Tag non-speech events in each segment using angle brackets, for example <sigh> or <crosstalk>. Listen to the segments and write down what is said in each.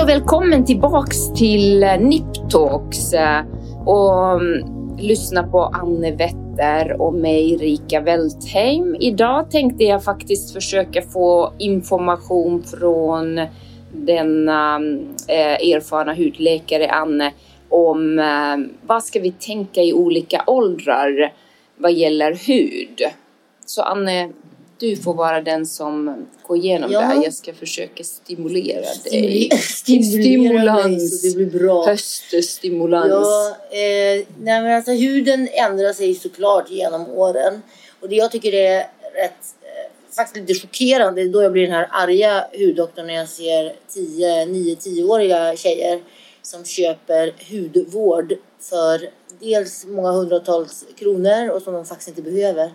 Hej och välkommen tillbaks till eh, Niptalks Talks eh, och mm, lyssna på Anne Wetter och mig Rika Weltheim. Idag tänkte jag faktiskt försöka få information från denna eh, erfarna hudläkare Anne om vad ska vi tänka i olika åldrar vad gäller hud. Så Anne, du får vara den som går igenom Ja. det här. Jag ska försöka stimulera dig. Stimulera Stimulans. mig så det blir bra. Höststimulans. Ja, eh, nej, men alltså, huden ändrar sig såklart genom åren. Och det jag tycker är rätt, eh, faktiskt lite chockerande, då jag blir den här arga huddoktorn när jag ser 9-10-åriga tjejer som köper hudvård för dels många hundratals kronor och som de faktiskt inte behöver.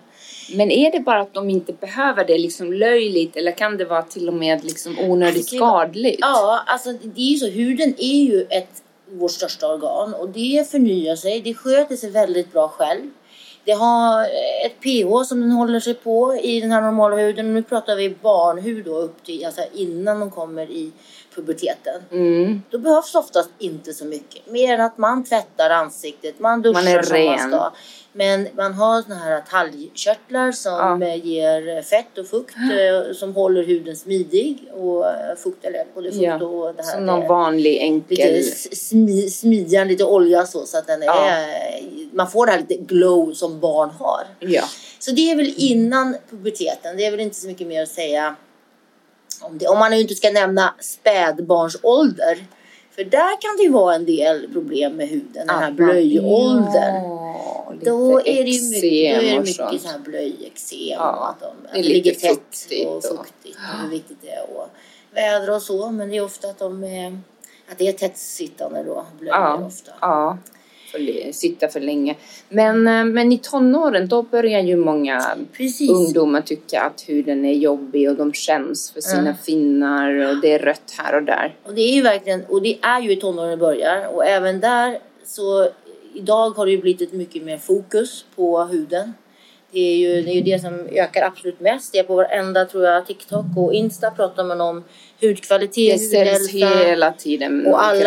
Men är det bara att de inte behöver det liksom löjligt eller kan det vara till och med liksom onödigt vara- skadligt? Ja, alltså det är ju så. Huden är ju ett, vårt största organ och det förnyar sig. Det sköter sig väldigt bra själv. Det har ett pH som den håller sig på i den här normala huden. Nu pratar vi barnhud då upp till, alltså innan de kommer i puberteten. Mm. Då behövs oftast inte så mycket. Mer än att man tvättar ansiktet, man duschar Man är som man ska. Men man har såna här talgkörtlar som Ja. eh, ger fett och fukt eh, som håller huden smidig och eh, fukt, eller både fukt Ja, och det här Som någon vanlig enkel... lite smi, lite olja så, så att den är, Ja. man får det här lite glow som barn har. Ja. Så det är väl innan puberteten. Det är väl inte så mycket mer att säga om det. Om man nu inte ska nämna spädbarnsålder. För där kan det ju vara en del problem med huden, den här blöjåldern. Lite Då är det ju mycket, då är det och mycket så här blöjeksem Ja, och att, de, att det ligger tätt och och- fuktigt och hur viktigt det är att vädra och så. Men det är ofta att de är, att det är tätt sittande då, blöjor Ja, ofta. ja. För, sitta för länge. Men, eh, men i tonåren då börjar ju många Precis. ungdomar tycka att huden är jobbig och de känns för sina Mm. finnar och det är rött här och där. Och det är ju verkligen, och det är ju i tonåren det börjar. Och även där så idag har det ju blivit ett mycket mer fokus på huden. Det är ju det, är ju det som ökar absolut mest. Det är på varenda, tror jag, TikTok och Insta pratar man om hudkvalitet, Det hudhälsa. hela tiden Och alla,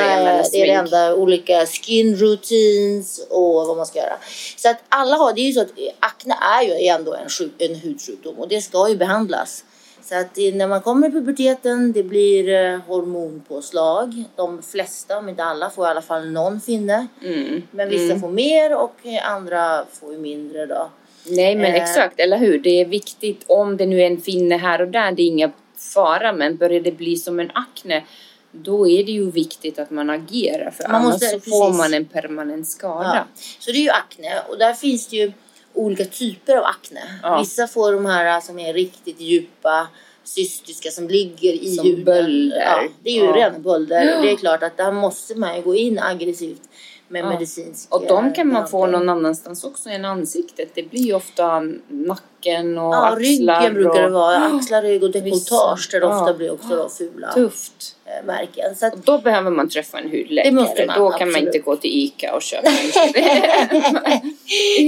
det är det enda olika skin routines och vad man ska göra. Så att alla har, det är ju så att akne är ju ändå en, sjuk, en hudsjukdom och det ska ju behandlas. Så att när man kommer i puberteten, det blir eh, hormonpåslag. De flesta, om inte alla, får i alla fall någon finne. Mm. Men vissa får mer och eh, andra får ju mindre då. Nej men Eh. exakt, eller hur? Det är viktigt om det nu är en finne här och där, det är inga fara. Men börjar det bli som en akne, då är det ju viktigt att man agerar. För Man annars måste- så får precis. man en permanent skada. Ja. Så det är ju akne och där finns det ju olika typer av akne. Ja. Vissa får de här som är riktigt djupa cystiska som ligger i Som huden. bölder. Ja, det är ju Ja. rena bölder. Det är klart att där måste man ju gå in aggressivt med Ja. medicinsk Och de kan man eh, få någon annanstans också än ansiktet. Det blir ju ofta nacken och Ja, axlar. ryggen brukar det och... vara. Axlar, rygg och dekolletage där det ofta blir också då fula Tufft. eh, märken. Så att, Och då behöver man träffa en hudläkare. Det måste man, då kan man absolut. inte gå till Ica och köpa en <laughs>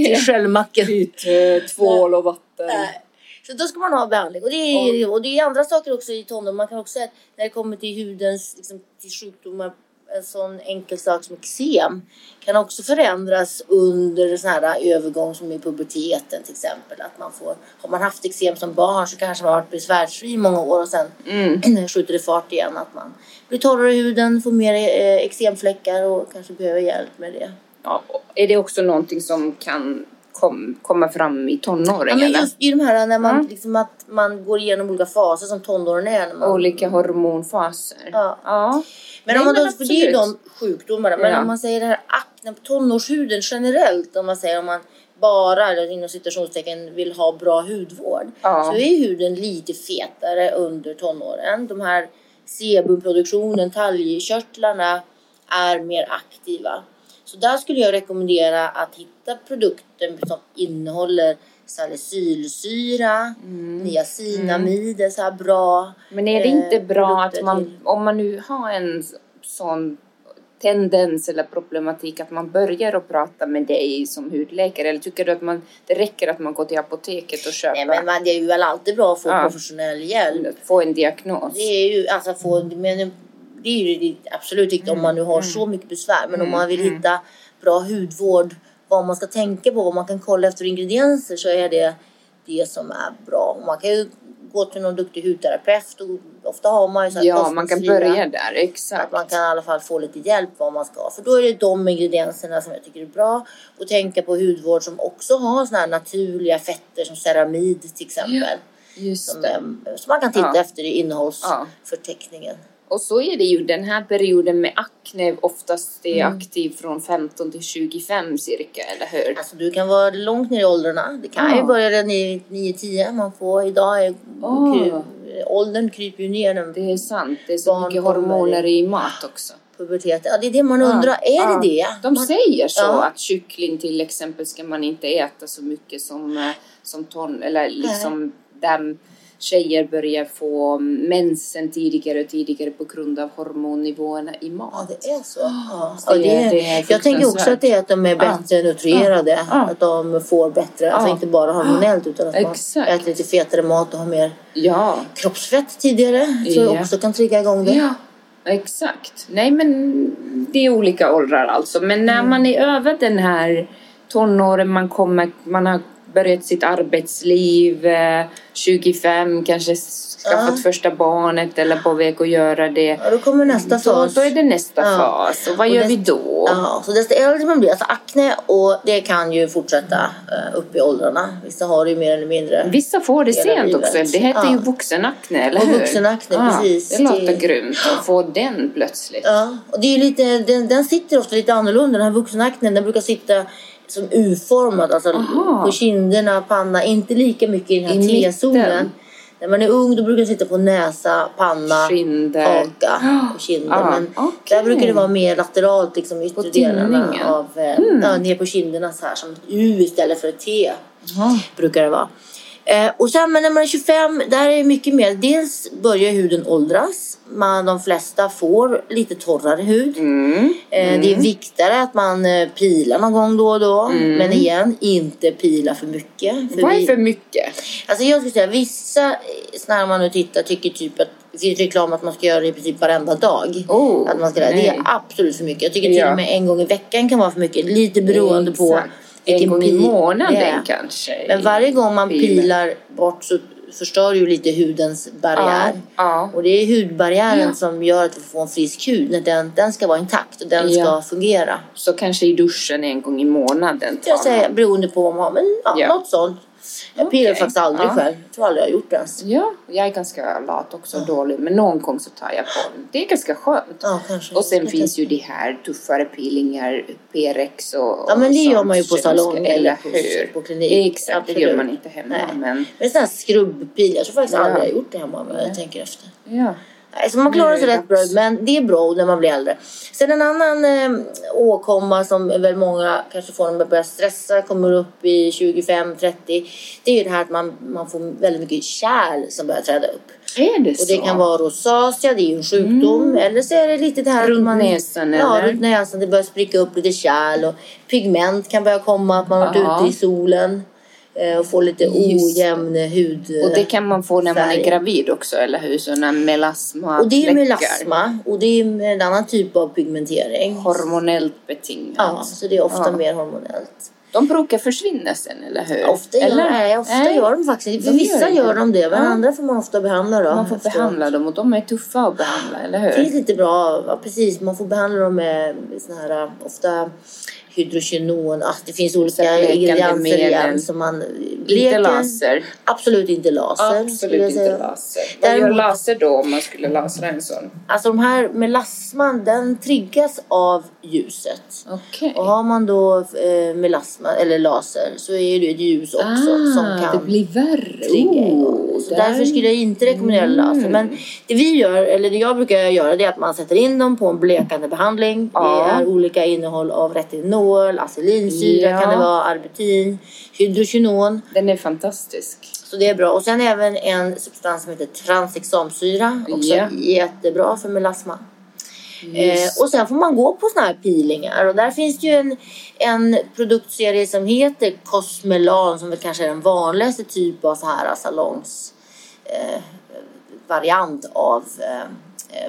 till sköljmacken. eh, tvål och vatten. Nej. Så då ska man ha behandling. Och det, är, och det är andra saker också i tonåren. Man kan också säga att när det kommer till hudens liksom, till sjukdomar, en sån enkel sak som eksem kan också förändras under sån här övergång som i puberteten till exempel. Att man får, har man haft eksem som barn så kanske man har varit besvärsfri i många år och sen Mm. <clears throat> skjuter det fart igen. Att man blir torrare i huden, får mer eh, eksemfläckar och kanske behöver hjälp med det. Ja, är det också någonting som kan kom, komma fram i tonåren? Ja, men just i de här när man, Mm. liksom att man går igenom olika faser som tonåren är. När man, Olika hormonfaser? Ja. ja. Men, Nej, om man då, för det är de sjukdomarna. Men Ja. om man säger det här akne på tonårshuden generellt. Om man säger om man bara, eller inom citationstecken, vill ha bra hudvård. Ja. Så är huden lite fetare under tonåren. De här sebumproduktionen, talgkörtlarna är mer aktiva. Så där skulle jag rekommendera att hitta produkter som innehåller salicylsyra, niacinamid är så här bra. Men är det eh, inte bra produkter att man, till- om man nu har en sån tendens eller problematik att man börjar att prata med dig som hudläkare? Eller tycker du att man, det räcker att man går till apoteket och köper, Nej men man, det är ju väl alltid bra att få Ja. professionell hjälp. få en diagnos? Det är ju alltså få, men det är ju det absolut viktigt om man nu har så mycket besvär. Men om man vill hitta bra hudvård, vad man ska tänka på, vad man kan kolla efter ingredienser så är det det som är bra. Man kan ju gå till någon duktig hudterapeut och ofta har man ju så här Ja, man kan börja där. Att Exakt. man kan i alla fall få lite hjälp vad man ska. För då är det de ingredienserna som jag tycker är bra. Och tänka på hudvård som också har såna här naturliga fetter som ceramid till exempel. Just Som, det. em, som man kan titta Ja. efter i innehållsförteckningen. Och så är det ju den här perioden med akne oftast är Mm. aktiv från 15 till 25 cirka, eller hur? Alltså du kan vara långt ner i åldrarna. Det kan Ja. ju börja redan i 9-10. Man får idag är Ah. kry, åldern kryper ju ner när Det är sant. Det är så mycket hormoner i mat också. puberteten. Ja, det är det man undrar. Är Ja. det det? De man, säger så Ja. att kyckling till exempel ska man inte äta så mycket som, eh, som ton, eller liksom där tjejer börjar få mensen tidigare och tidigare på grund av hormonnivåerna i Ja, mat. det är så. Ja. det Ja, det är- det är jag tänker också att det är att de är bättre nutrerade. Ja. Att de får bättre, alltså Ja. inte bara hormonellt utan att man Exakt. äter lite fetare mat och har mer Ja, kroppsfett tidigare. Jag Ja. också kan trigga igång det. ja, exakt. Nej men det är olika åldrar alltså. Men när Mm. man är över den här tonåren, man kommer, man har börjat sitt arbetsliv, eh, 25, kanske skaffat Ja. första barnet eller på väg att göra det. Ja, då kommer nästa fas. då är det nästa Ja. fas. Och vad Och gör vi då? Ja, så desto äldre man blir, alltså akne och det kan ju fortsätta eh, upp i åldrarna. Vissa har det ju mer eller mindre. Vissa får det sent livet. också. Det heter Ja. ju vuxenakne, eller Och hur? vuxenakne, Ja, precis. Det låter Det- grymt att få den plötsligt. Ja, och det är lite, den, den sitter ofta lite annorlunda. Den här vuxenaknen den brukar sitta som U-formad, alltså Aha. på kinderna, panna, inte lika mycket i den här. T-zonen. När man är ung då brukar den sitta på näsa, panna, Kinder. haka och <gasps> kinder. Ja, Men okej. där brukar det vara mer lateralt, liksom yttre På delarna av, eh, ja, ner på kinderna så här som ett U istället för ett T Ja. brukar det vara. Eh, och sen men när man är 25, där är det mycket mer. Dels börjar huden åldras. Man, de flesta får lite torrare hud. Mm. Eh, Det är viktigare att man eh, pilar någon gång då och då. Men igen, inte pila för mycket. För Vad är vi- för mycket? Alltså jag skulle säga vissa, när man nu tittar, tycker typ att det finns reklam att man ska göra det i princip varenda dag. Oh, att man ska, det nej. är absolut för mycket. Jag tycker till Ja. och med en gång i veckan kan vara för mycket. Lite beroende på Exakt. En gång i månaden är. kanske. Men varje gång man Pil. pilar bort så förstör ju lite hudens barriär. Ja, ja. Och det är hudbarriären Ja. som gör att vi får en frisk hud. När den, den ska vara intakt och den Ja. ska fungera. Så kanske i duschen en gång i månaden. Jag säger beroende på vad man har. Men ja, Ja. något sånt. Jag pilar Okej. faktiskt aldrig Ja. själv. Jag tror aldrig jag har gjort det ens. Ja, jag är ganska lat också, dålig. Men någon gång så tar jag på den. Det är ganska skönt. Ja, kanske. Och sen Jag finns ju de här tuffare peelingar, P-rex och Ja, men det och gör man ju på salong eller på, hur? på klinik. Exakt, det Absolut. gör man inte hemma. Nej. Men Men sån här skrubbpil. Jag tror faktiskt Ja. aldrig jag har gjort det hemma men jag tänker efter. ja. Nej, så man klarar sig rätt bra, men det är bra när man blir äldre. Sen en annan eh, åkomma som väl många kanske får när man börjar stressa, kommer upp i 25-30. Det är ju det här att man, man får väldigt mycket kärl som börjar träda upp. Är det Och så? det kan vara rosacea, det är ju en sjukdom. Eller så är det lite det här Runt att man... näsan, Ja, eller? runt näsan. Det börjar spricka upp lite kärl och pigment kan börja komma. Att man har varit ute i solen och får lite ojämn hud. Och det kan man få när man är gravid också, eller hur? Sådana melasma Och det är melasma och det är en annan typ av pigmentering. Hormonellt betingat. Ja, så det är ofta Ja. mer hormonellt. De brukar försvinna sen, eller hur? Ofta, gör, eller? nej, ofta Nej. gör de faktiskt För De vissa gör gör de det, men Ja. andra får man ofta behandla. Då, Man får efteråt. behandla dem och de är tuffa att behandla, eller hur? Det finns lite bra, ja, precis. Man får behandla dem med såna här, ofta hydrogenon. Ah, det finns olika ingredienser igen som man Inte leker. laser. Absolut inte laser. Absolut inte laser. Vad gör laser då om man skulle lasra en sån? Alltså de här melasman, den triggas av ljuset. Okej. Och har man då eh, melasma eller laser så är det ett ljus också som kan Ah, det blir värre. trigga. Oh, Så därför skulle jag inte rekommendera laser. Men det vi gör, eller det jag brukar göra det är att man sätter in dem på en blekande behandling. Ja. Det är olika innehåll av retinol, acelinsyra Ja. kan det vara, arbutin, hydrogenon. Den är fantastisk. Så det är bra. Och sen även en substans som heter transexamsyra. Också Ja. jättebra för melasma. Eh, och sen får man gå på såna här peelingar och där finns det ju en, en produktserie som heter Cosmelan som väl kanske är den vanligaste typ av så här salongs eh, variant av eh,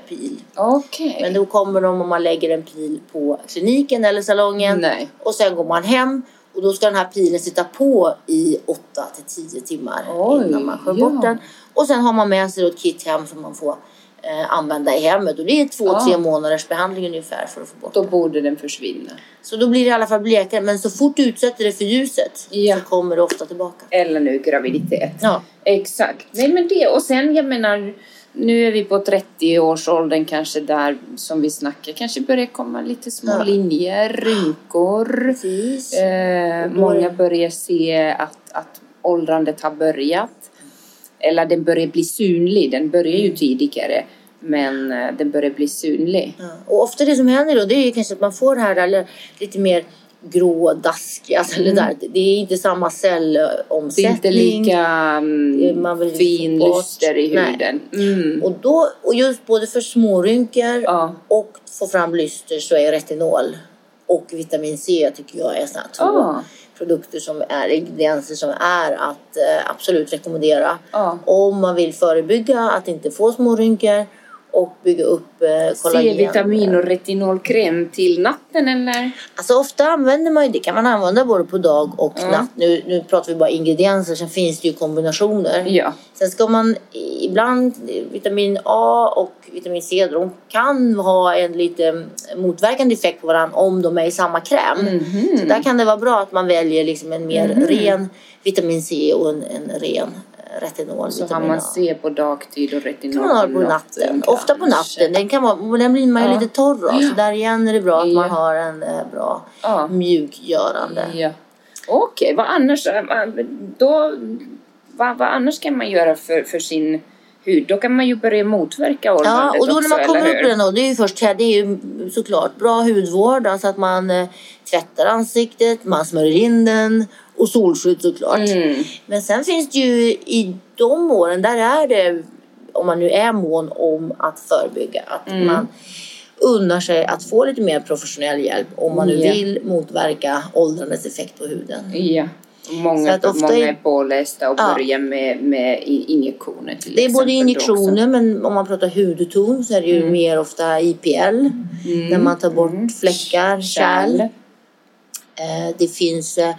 pil. Okej. Men då kommer de om man lägger en pil på kliniken eller salongen Nej. och sen går man hem och då ska den här pilen sitta på i 8 till 10 timmar Oj, innan man skär ja. bort den. Och sen har man med sig ett kit hem som man får eh, använda i hemmet och det är två, Ja. tre månaders behandling ungefär för att få bort Då den. borde den försvinna. Så då blir det i alla fall blekare men så fort du utsätter det för ljuset Ja. så kommer det ofta tillbaka. Eller nu graviditet. Ja. Exakt. Nej men det och sen jag menar nu är vi på 30-årsåldern kanske där som vi snackar kanske börjar komma lite små Ja. linjer, rynkor. Eh, många börjar se att, att åldrandet har börjat. Eller den börjar bli synlig. Den börjar Mm. ju tidigare. Men eh, den börjar bli synlig. Ja. Och ofta det som händer då det är ju kanske att man får det här eller, lite mer grå, daskiga. Alltså, eller där. Det är inte samma Mm. Det är cellomsättning. inte lika mm, inte fin lyster i huden. Mm. Och, då, och just både för smårynkor Ja. och få fram lyster så är retinol och vitamin C tycker jag är här två Ah. produkter som är ingredienser som är att eh, absolut rekommendera. Ja. Om man vill förebygga att inte få smårynkor och bygga upp eh, kollagen. C-vitamin och retinolkräm till natten eller? Alltså ofta använder man ju det kan man använda både på dag och Ja. natt. Nu, nu pratar vi bara ingredienser, sen finns det ju kombinationer. Ja. Sen ska man ibland, vitamin A och vitamin C, de kan ha en lite motverkande effekt på varandra om de är i samma kräm. Mhm. Så där kan det vara bra att man väljer liksom en mer ren vitamin C och en, en ren retinol. Så vitamin man. C på dagtid och retinol kan man ha det på natten. Ofta på natten. Den, kan vara, den blir man ju Ja. lite torr av. Så där igen är det bra att Ja. man har en eh, bra Ja. mjukgörande. Ja. Okej, vad annars eh, då, vad, vad annars kan man göra för, för sin hud? Då kan man ju börja motverka Ja, åldrandet och då när också, man kommer upp i den då, det är ju först det är ju såklart bra hudvård, alltså att man eh, tvättar ansiktet, man smörjer in den och solskydd såklart. Mm. Men sen finns det ju i de åren, där är det, om man nu är mån om att förebygga, att Mm. man unnar sig att få lite mer professionell hjälp om man nu Ja. vill motverka åldrandets effekt på huden. Ja. Så Många, många är- pålästa och Ja. börjar med, med injektioner till Det är både injektioner men om man pratar hudton så är det ju Mm. mer ofta IPL. När man tar bort fläckar, också. kärl. Eh, det finns eh,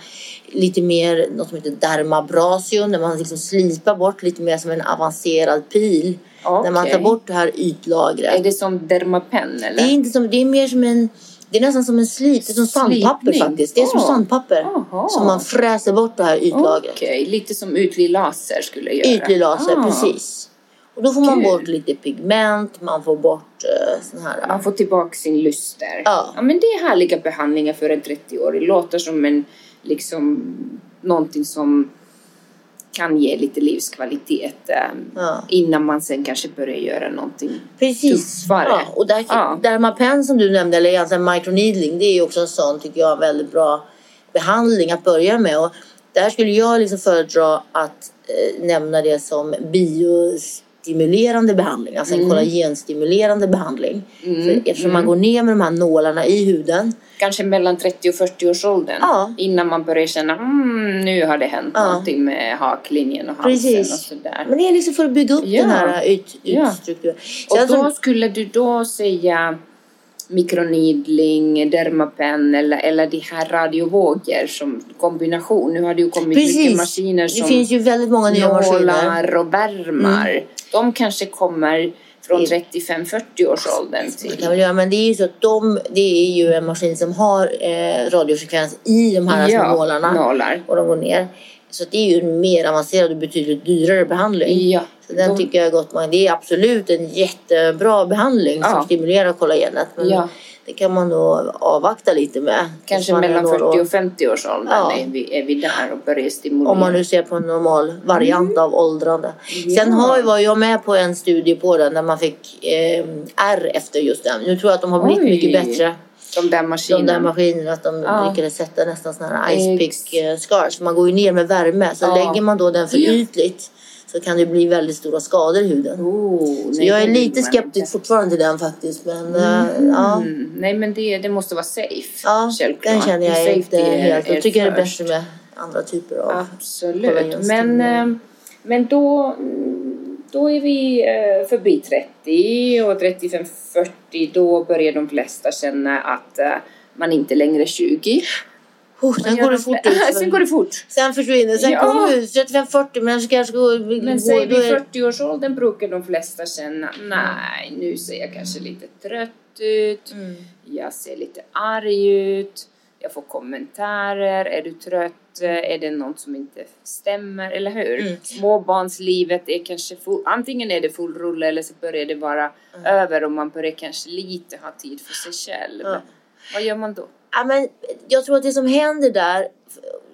lite mer något som heter dermabrasio när man liksom slipar bort lite mer som en avancerad pil. När man tar bort det här ytlagret. Är det som Dermapen eller? Det är, inte som, det är mer som en det är nästan som en slip, det är som sandpapper Slipning? faktiskt. Det är som Ah. sandpapper. Jaha. Som man fräser bort det här ytlagret. Okej, lite som ytlig laser skulle göra. Ytlig laser, Ah. precis. Och då får man Kul. bort lite pigment, man får bort uh, sån här... Man får tillbaka sin lyster. Ja. men det är härliga behandlingar för en 30-årig. Låter som en, liksom, någonting som kan ge lite livskvalitet eh, Ja. innan man sen kanske börjar göra någonting Precis. tuffare. Ja, och där, Ja. Dermapen som du nämnde, eller egentligen microneedling, det är ju också en sån, tycker jag, väldigt bra behandling att börja med. Och där skulle jag liksom föredra att eh, nämna det som biostimulerande behandling, alltså en Mm. kollagenstimulerande behandling. Mm, För eftersom man går ner med de här nålarna i huden. Kanske mellan 30 och 40 års åldern. Ja. Innan man börjar känna mm, nu har det hänt Ja. någonting med haklinjen och halsen Precis. och sådär. Men det är liksom för att bygga upp Ja. den här yt, Ja. ytstrukturen. Och Sen då så- skulle du då säga mikroneedling, dermapen eller, eller de här radiovågor som kombination. Nu har det ju kommit mycket Precis. maskiner Det som finns ju väldigt många nya maskiner. nålar och värmar. De kanske kommer från I- 35-40 års åldern Det till. göra, men det är ju så att de, det är ju en maskin som har eh, radiofrekvens i de här små nålarna. nålar. Och de går ner. Så det är ju en mer avancerad och betydligt dyrare behandling. Ja. Så den de- tycker jag gott man, det är absolut en jättebra behandling Ja. som stimulerar kollagenet. Men Ja. det kan man nog avvakta lite med. Kanske mellan några 40 år. och 50 års åldern Ja. är, vi, är vi där och börjar stimulera. Om man nu ser på en normal variant av åldrande. Mm. Sen har, var jag med på en studie på den där man fick eh, R efter just den. Nu tror jag att de har blivit Oj. mycket bättre. De där De maskinerna. där maskinerna att de Ja. lyckades sätta nästan sådana här ice Ex- pick eh, scars. Man går ju ner med värme. Så Ja. lägger man då den för Ja. ytligt så kan det bli väldigt stora skador i huden. Oh, Så nej, jag är lite skeptisk fortfarande till den faktiskt. Men eh, ja, Mm. Nej men det, det måste vara safe. ja Självklart. den känner jag Safety inte helt. Jag tycker det är bättre med andra typer av Absolut. Men, eh, men då, då är vi eh, förbi 30 och 35-40 då börjar de flesta känna att eh, man inte längre är 20. Oh, sen går det fort ut. <laughs> sen går det fort. Sen försvinner Sen Ja. kommer vi ut 35-40 men kanske går... Men säger vi är- 40-årsåldern brukar de flesta känna nej, nu ser jag kanske lite trött ut. Mm. Jag ser lite arg ut. Jag får kommentarer. Är du trött? Är det något som inte stämmer? Eller hur? Mm. Småbarnslivet är kanske full, antingen är det full rulle eller så börjar det vara över och man börjar kanske lite ha tid för sig själv. Ja. Vad gör man då? Ja, men jag tror att det som händer där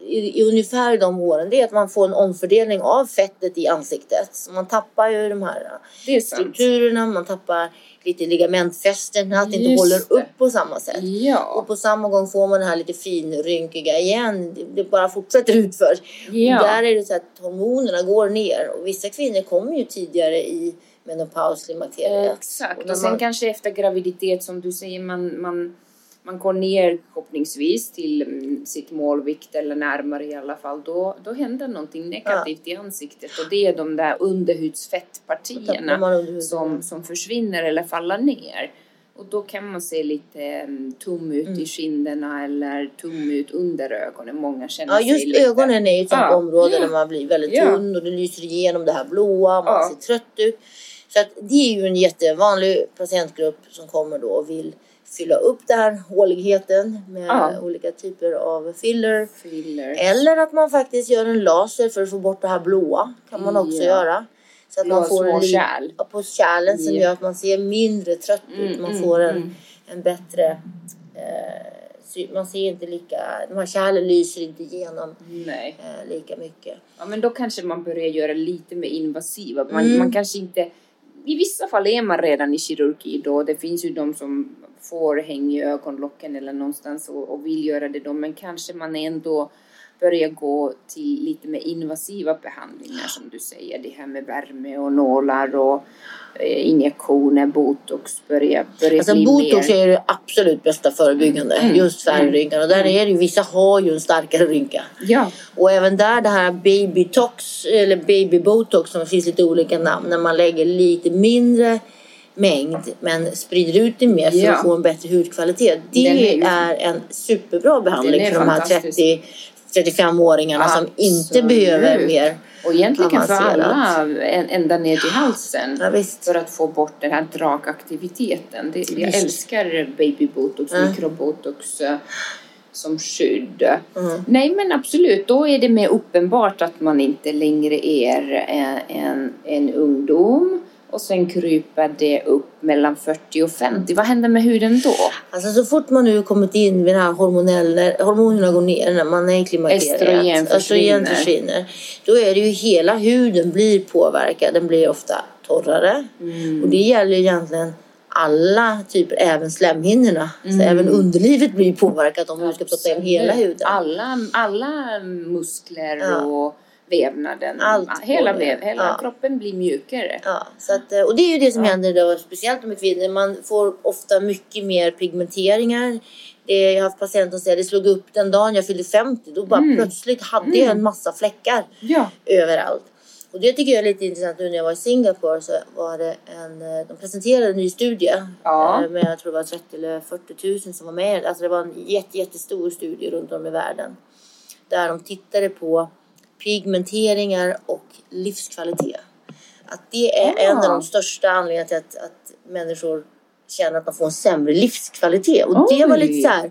i, i ungefär de åren det är att man får en omfördelning av fettet i ansiktet. Så man tappar ju de här strukturerna, man tappar lite ligamentfästen, att det inte Just håller upp på samma sätt. Ja. Och på samma gång får man det här lite finrynkiga igen. Det, bara fortsätter <laughs> utför. Ja. Och där är det så att hormonerna går ner och vissa kvinnor kommer ju tidigare i menopaus, klimakteriet. Exakt. när Och sen man- kanske efter graviditet som du säger man, man, man går ner förhoppningsvis till mm, sitt målvikt eller närmare i alla fall. Då, då händer någonting negativt i ansiktet och det är de där underhudsfettpartierna som, som försvinner eller faller ner. Och då kan man se lite mm, tom ut Mm. i kinderna eller tom ut under ögonen. Många känner Ja, sig just lite... ögonen är ju ett sånt Ja. område där man blir väldigt Ja. tunn och det lyser igenom det här blåa, man Ja. ser trött ut. Så att det är ju en jättevanlig patientgrupp som kommer då och vill fylla upp den här håligheten med Ja. olika typer av filler. Filler. Eller att man faktiskt gör en laser för att få bort det här blåa. kan man också Ja. göra. Så att Blå man får en kärl. på kärlen som gör att man ser mindre trött ut. Mm, Man mm, får en, mm. en bättre... Eh, man ser inte lika... De här kärlen lyser inte igenom eh, lika mycket. Ja, men då kanske man börjar göra lite mer invasiva. Man, Mm. man kanske inte... I vissa fall är man redan i kirurgi då. Det finns ju de som får häng i ögonlocken eller någonstans och, och vill göra det då. Men kanske man ändå börjar gå till lite mer invasiva behandlingar som du säger. Det här med värme och nålar och eh, injektioner, botox börjar, börjar Alltså bli botox mer... är det absolut bästa förebyggande. Mm. Just färgrynkan. Och där är det ju, vissa har ju en starkare rynka. Ja, Och även där det här babytox eller babybotox som finns lite olika namn. När man lägger lite mindre mängd men sprider ut det mer för Ja. att få en bättre hudkvalitet. Det är är, en superbra behandling för de här fantastisk. 30 35-åringarna som inte Absolut. behöver mer. och egentligen för Avancerat. alla en- ända ner till halsen. Ja, för att få bort den här dragaktiviteten. Det, jag älskar babybotox, Ja. mikrobotox eh, som skydd. Mm. Nej men absolut, då är det mer uppenbart att man inte längre är en, en, en ungdom och sen kryper det upp mellan 40 och 50. Vad händer med huden då? Alltså så fort man nu kommit in vid den här hormonell, när hormonerna går ner när man är i klimakteriet. Östrogen försvinner. försvinner. Då är det ju hela huden blir påverkad. Den blir ofta torrare. Mm. Och det gäller ju egentligen alla typer, även slemhinnorna. Mm. Så även underlivet blir påverkat om du ska prata in hela huden. Alla, alla muskler Ja. och vävnaden. Allt hela väv, hela Ja. kroppen blir mjukare. Ja, så att, eh, och det är ju det som Ja. händer då, speciellt med kvinnor. Man får ofta mycket mer pigmenteringar. Det, jag har haft patienter som säger att det slog upp den dagen jag fyllde 50. Då bara Mm. plötsligt hade jag en massa fläckar Ja. överallt. Och det tycker jag är lite intressant nu när jag var i Singapore så var det en, eh, de presenterade en ny studie Ja. eh, med jag tror det var 30 eller 40 000 som var med. Alltså det var en jätte, jättestor studie runt om i världen. Där de tittade på pigmenteringar och livskvalitet. Att det är Ah. en av de största anledningarna till att, att människor känner att de får en sämre livskvalitet. Och det var Oj. lite så här.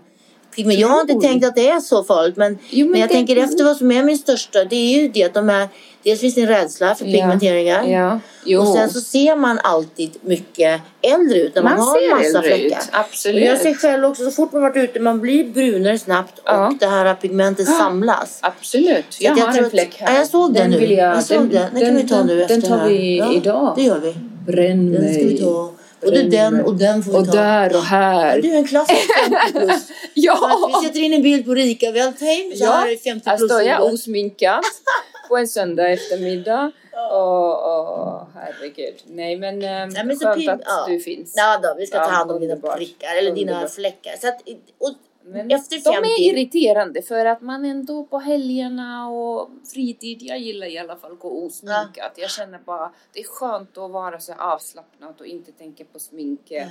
Pigment- Jag har inte tänkt att det är så farligt men, Jo, men men jag det- tänker efter vad som är min största det är ju det att de är Dels finns det en rädsla för Ja. pigmenteringar. Ja. Jo. Och sen så ser man alltid mycket äldre ut när man, man har en massa fläckar. ut. Absolut. Jag ser själv också, så fort man varit ute, man blir brunare snabbt Ja. och det här pigmentet samlas. Absolut. Jag att har tror en fläck här. Ja, jag såg den, nu. Vill jag, jag såg den. Den, kan vi ta nu efter Den tar vi ja, idag. Det gör vi. Bränn Den ska vi ta. Både den och den får vi Och ta. där och här. du är en klassisk <laughs> 50 plus. Ja! vi sätter in en bild på Rika Weltheim. Ja, här är 50 Här står jag osminkad på en söndag eftermiddag. Åh, åh, herregud. Nej men, eh, Nej, men skönt att ja. du finns. Ja då, vi ska ta Ja, hand om dina underbart. prickar eller dina Underbart. fläckar. Så att, och Men Efter de 50 är irriterande för att man ändå på helgerna och fritid, jag gillar i alla fall att gå osminkat. Jag känner bara, det är skönt att vara så avslappnad och inte tänka på sminket.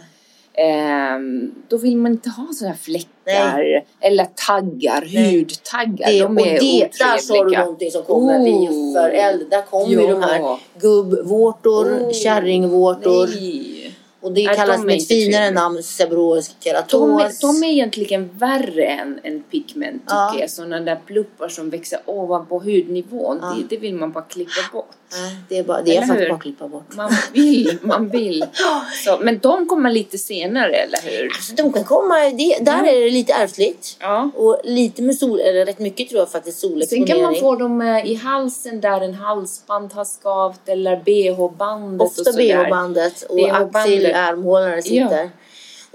Ehm, då vill man inte ha sådana fläckar eller taggar, Nej. hudtaggar. Det, de och är det, där sa du någonting som kommer vi Oh. för äldre. Där kommer ju Ja. de här gubbvårtor, Oh. kärringvårtor. Nej. Och det Nej, kallas de är med ett finare trevliga. namn seborrheisk De, keratos. är- de är egentligen värre än, än pigment tycker Ja. jag. Sådana där pluppar som växer ovanpå hudnivån. Ja. Det, det vill man bara klippa bort. Det är, bara, det är faktiskt bara att klippa bort. Man vill, man vill. <laughs> Så, men de kommer lite senare, eller hur? Alltså, de kan komma, det, där är det lite ärftligt. Ja. Och lite med sol, eller rätt mycket tror jag faktiskt Sen solexponering. kan man få dem eh, i halsen där en halsband har skavt eller bh-bandet och Ofta bh-bandet och axilärmhålorna sitter.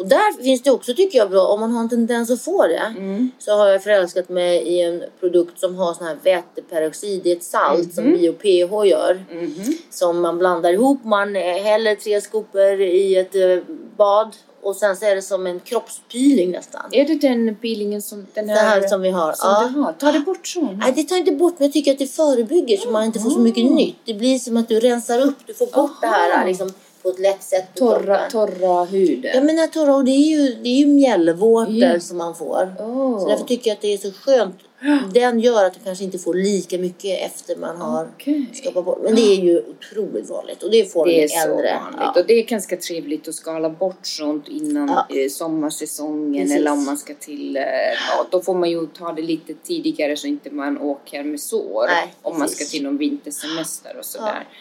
Och där finns det också tycker jag bra, om man har en tendens att få det. Mm. Så har jag förälskat mig i en produkt som har sån här väteperoxid. Det är ett salt som BioPH gör. Mhm. Som man blandar ihop. Man häller tre skopor i ett eh, bad. Och sen så är det som en kroppspeeling nästan. Är det den peelingen som den här, här som vi har. som ja. har? Tar det bort sån? Nej, det tar inte bort, men jag tycker att det förebygger så man inte får så mycket nytt. Det blir som att du rensar upp, du får bort det här Aha. liksom, på ett lätt sätt. Torra, torra huden? Ja, men den här torra, och det är ju, det är ju mjällvårtor Ja. som man får. Åh. Så därför tycker jag att det är så skönt. <gasps> Den gör att du kanske inte får lika mycket efter man har Okej. skapat bort. Men det är ju otroligt vanligt och det får Det är så äldre. vanligt. Ja. Och det är ganska trevligt att skala bort sånt innan Ja. eh, sommarsäsongen Precis. eller om man ska till, eh, ja då får man ju ta det lite tidigare så inte man åker med sår Nej, om man ska till någon vintersemester och sådär. Eh,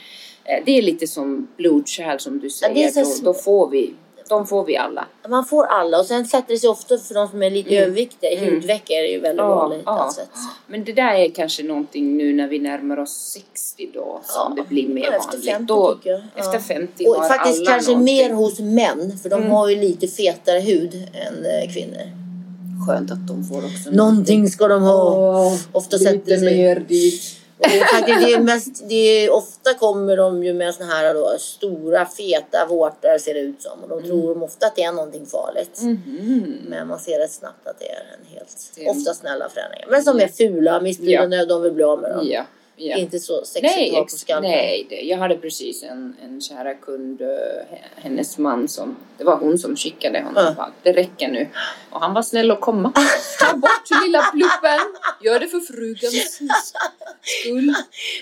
Det är lite som blodkärl som du säger, är så då, då får vi, de får vi alla. Man får alla och sen sätter det sig ofta för de som är lite Mm. överviktiga. Mm. Hudveck är det ju väldigt Ja, vanligt. ja. Alltså. Men det där är kanske någonting nu när vi närmar oss 60 då som Ja. det blir mer Ja, efter vanligt. 50 då, tycker jag. Ja. Efter 50 Och har faktiskt alla kanske någonting. mer hos män för de Mm. har ju lite fetare hud än eh, kvinnor. Skönt att de får också Någonting ska de ha. Åh, Ofta lite sätter sig- mer dit. Och det det är mest, det är, ofta kommer de ju med såna här då, stora feta vårtor ser det ut som. Och Mm. de tror de ofta att det är någonting farligt. Mhm. Men man ser rätt snabbt att det är en helt, ofta snälla förändringar. Men som är fula, missbildande, de vill bli av med dem. Ja, ja. Inte så sexigt Nej, att ha på skalpen. nej det, jag hade precis en, en kära kund, eh, hennes man som, det var hon som skickade honom. Ja. Bara, det räcker nu. Och han var snäll att komma. <laughs> Ta bort lilla pluppen. Gör det för frugans <laughs> skull.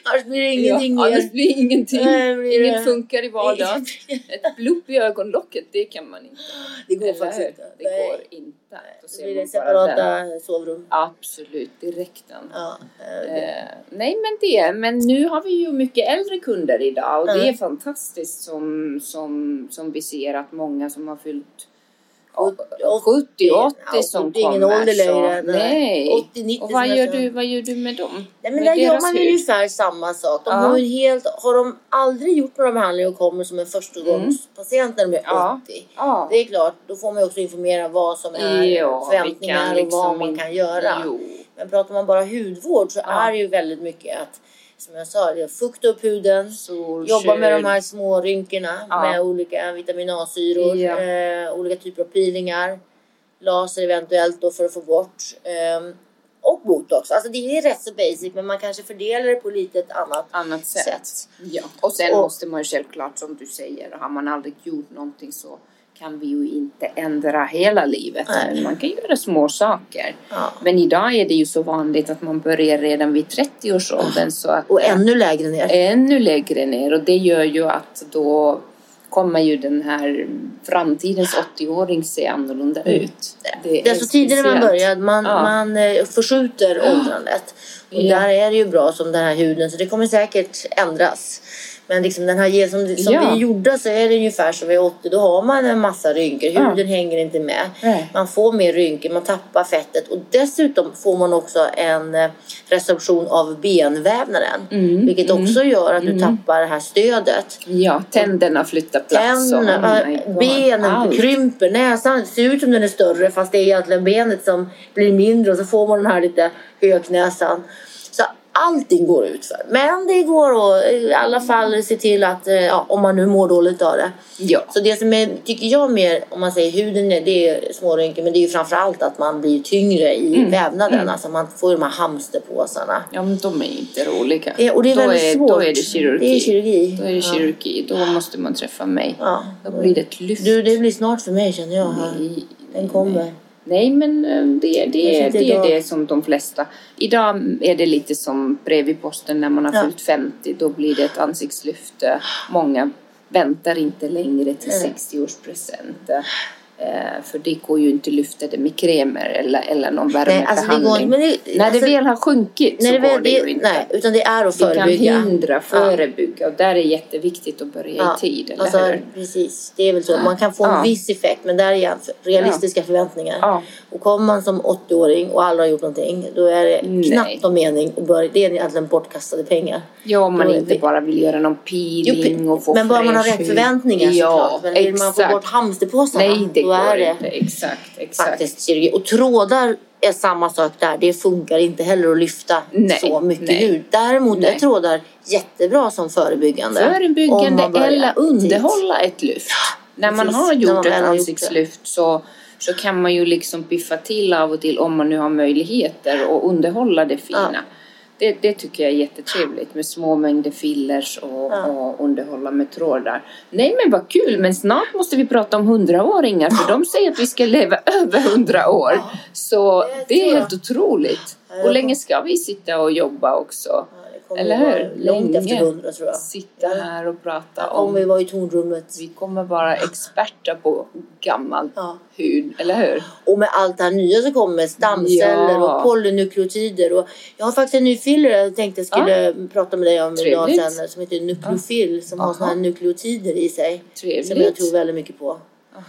Annars blir det ingenting ja. Annars blir ingenting. Nej, blir det- Inget funkar i vardagen. Ett plupp i ögonlocket, det kan man inte. Det går Eller faktiskt inte. Det går inte. Då Då ser blir det separata sovrum. Absolut, direkten. Ja, eh, Eh, nej men det, men nu har vi ju mycket äldre kunder idag och det Mm. är fantastiskt som, som, som vi ser att många som har fyllt Åt- 70, 80 ja, som det är ingen ålder längre. så, nej. 80, 90 och vad gör, du, vad gör du med dem? Nej, men med där gör man hud? ungefär samma sak. De Ja. har, helt, har de aldrig gjort några behandlingar och kommer som en förstagångspatient när de är Ja. 80. Ja. Det är klart, då får man också informera vad som är Ja, förväntningar kan och liksom vad man in- kan göra. Jo. Men pratar man bara hudvård så är det ju väldigt mycket att, som jag sa, det fukta upp huden. Solskydd. Jobba med de här små rynkorna Ja. med olika vitamin A-syror, Ja. eh, olika typer av peelingar, laser eventuellt då för att få bort. ehm, och botox. Alltså det är rätt så basic men man kanske fördelar det på lite ett annat annat sätt. sätt. Ja. Och sen Och- måste man ju självklart som du säger, har man aldrig gjort någonting så kan vi ju inte ändra hela livet. Nej. Man kan göra små saker. Ja. Men idag är det ju så vanligt att man börjar redan vid 30-årsåldern så att Och ännu lägre ner. ännu lägre ner och det gör ju att då kommer ju den här framtidens 80-åring se annorlunda ut. Det är Desto tidigare man börjar, man, Ja. man eh, förskjuter åldrandet. Och Ja. där är det ju bra som den här huden, så det kommer säkert ändras. Men liksom den här som, som Ja. vi är gjorda så är det ungefär som vid 80. Då har man en massa rynkor. Ja. Huden hänger inte med. Nej. Man får mer rynkor, man tappar fettet. Och dessutom får man också en eh, resorption av benvävnaden. Mm, Vilket mm, också gör att du mm. tappar det här stödet. Ja, tänderna flyttar plats. och- Tänderna, oh benen allt. krymper, näsan ser ut som den är större fast det är egentligen benet som blir mindre och så får man den här lite höknäsan. Allting går ut för. Men det går att i alla fall se till att, eh, ja, om man nu mår dåligt av det. Ja. Så det som är, tycker jag mer, om man säger huden, är, det är smårynkor men det är ju framförallt att man blir tyngre i Mm. vävnaden. Alltså man får de här hamsterpåsarna. Ja, men de är inte roliga. Eh, Och det är då, väldigt är, svårt. då är det kirurgi. Det är kirurgi. Då är det Ja. kirurgi. Då måste man träffa mig. Ja. Då blir det ett lyft. Du, det blir snart för mig känner jag. Här. Nej, Den kommer. Nej, men eh, det, det, är, det är det som de flesta... Idag är det lite som brev i posten när man har Ja. fyllt 50. Då blir det ett ansiktslyft. Eh, Många väntar inte längre till Nej. 60-årspresent. Eh, för det går ju inte att lyfta det med kremer eller, eller någon Nej, alltså det värmebehandling. går det, När alltså, det väl har sjunkit så det går det det, ju inte. Nej, utan det är att Vi kan förebygga. hindra, förebygga och där är jätteviktigt att börja Ja, i tid, eller alltså, hur? Precis, det är väl så. Man kan få en Ja. viss effekt men där är igen realistiska förväntningar. Ja. Och kommer man som 80-åring och aldrig har gjort någonting då är det Nej. knappt någon mening att börja. Det är egentligen bortkastade pengar. Ja, om man Då inte vi- bara vill göra någon Jo, peeling och få men bara man har rätt förväntningar Ja, såklart. Men vill man få bort hamsterpåsarna Nej, är det inte. Exakt, exakt. faktiskt kirurgi. Och trådar är samma sak där. Det funkar inte heller att lyfta Nej, så mycket nej. hud. Däremot Nej. är trådar jättebra som förebyggande. Förebyggande eller underhålla ett lyft. När man Precis, har gjort ett ansiktslyft så, så kan man ju liksom piffa till av och till om man nu har möjligheter och underhålla det fina. Det, det tycker jag är jättetrevligt med små mängder fillers och, Ja. och underhålla med trådar. Nej men vad kul, men snart måste vi prata om hundraåringar för de säger att vi ska leva <laughs> över hundra år. Så Det är helt otroligt. Och länge ska vi sitta och jobba också. Ja, Eller hur? Långt efter hundra tror jag. Sitta här och prata Här kommer vi om... vara i tornrummet. Vi kommer vara experter på gammal Ja. hud, eller hur? Och med allt det här nya som kommer, stamceller Ja. och polynukleotider. Och jag har faktiskt en ny filler jag tänkte jag skulle prata med dig om idag Trevligt. sen. Som heter Nucleofil som har såna här nukleotider i sig. Som jag Trevligt. tror väldigt mycket på.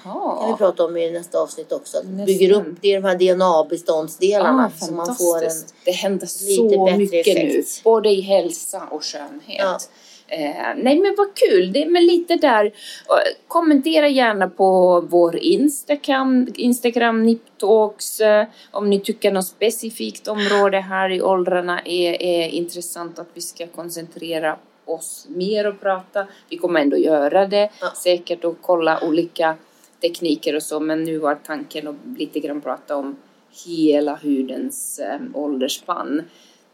Kan vi prata om i nästa avsnitt också. Att Nästan. bygger upp det är de här DNA-beståndsdelarna. Ah, så man får en... Det händer lite så bättre mycket effekt. nu, både i hälsa och skönhet. Ja. Eh, nej men vad kul, det är med lite där. Eh, kommentera gärna på vår Instagram, Instagram Niptalks. Eh, om ni tycker något specifikt område här i åldrarna är, är intressant att vi ska koncentrera oss mer och prata. Vi kommer ändå göra det Ja. säkert och kolla olika tekniker och så men nu var tanken att lite grann prata om hela hudens eh, åldersspann.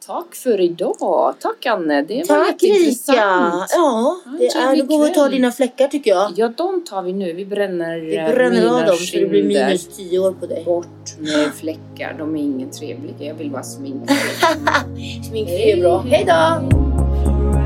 Tack för idag. Tack Anne, det var Tack Rika! Ja, Ja, det är, då går och tar dina fläckar tycker jag. Ja, de tar vi nu. Vi bränner, Vi eh, bränner av dem så det blir minus 10 år på dig. Bort med fläckar. De är ingen trevliga. Jag vill bara sminka. <laughs> Sminkfri är bra. Hej då!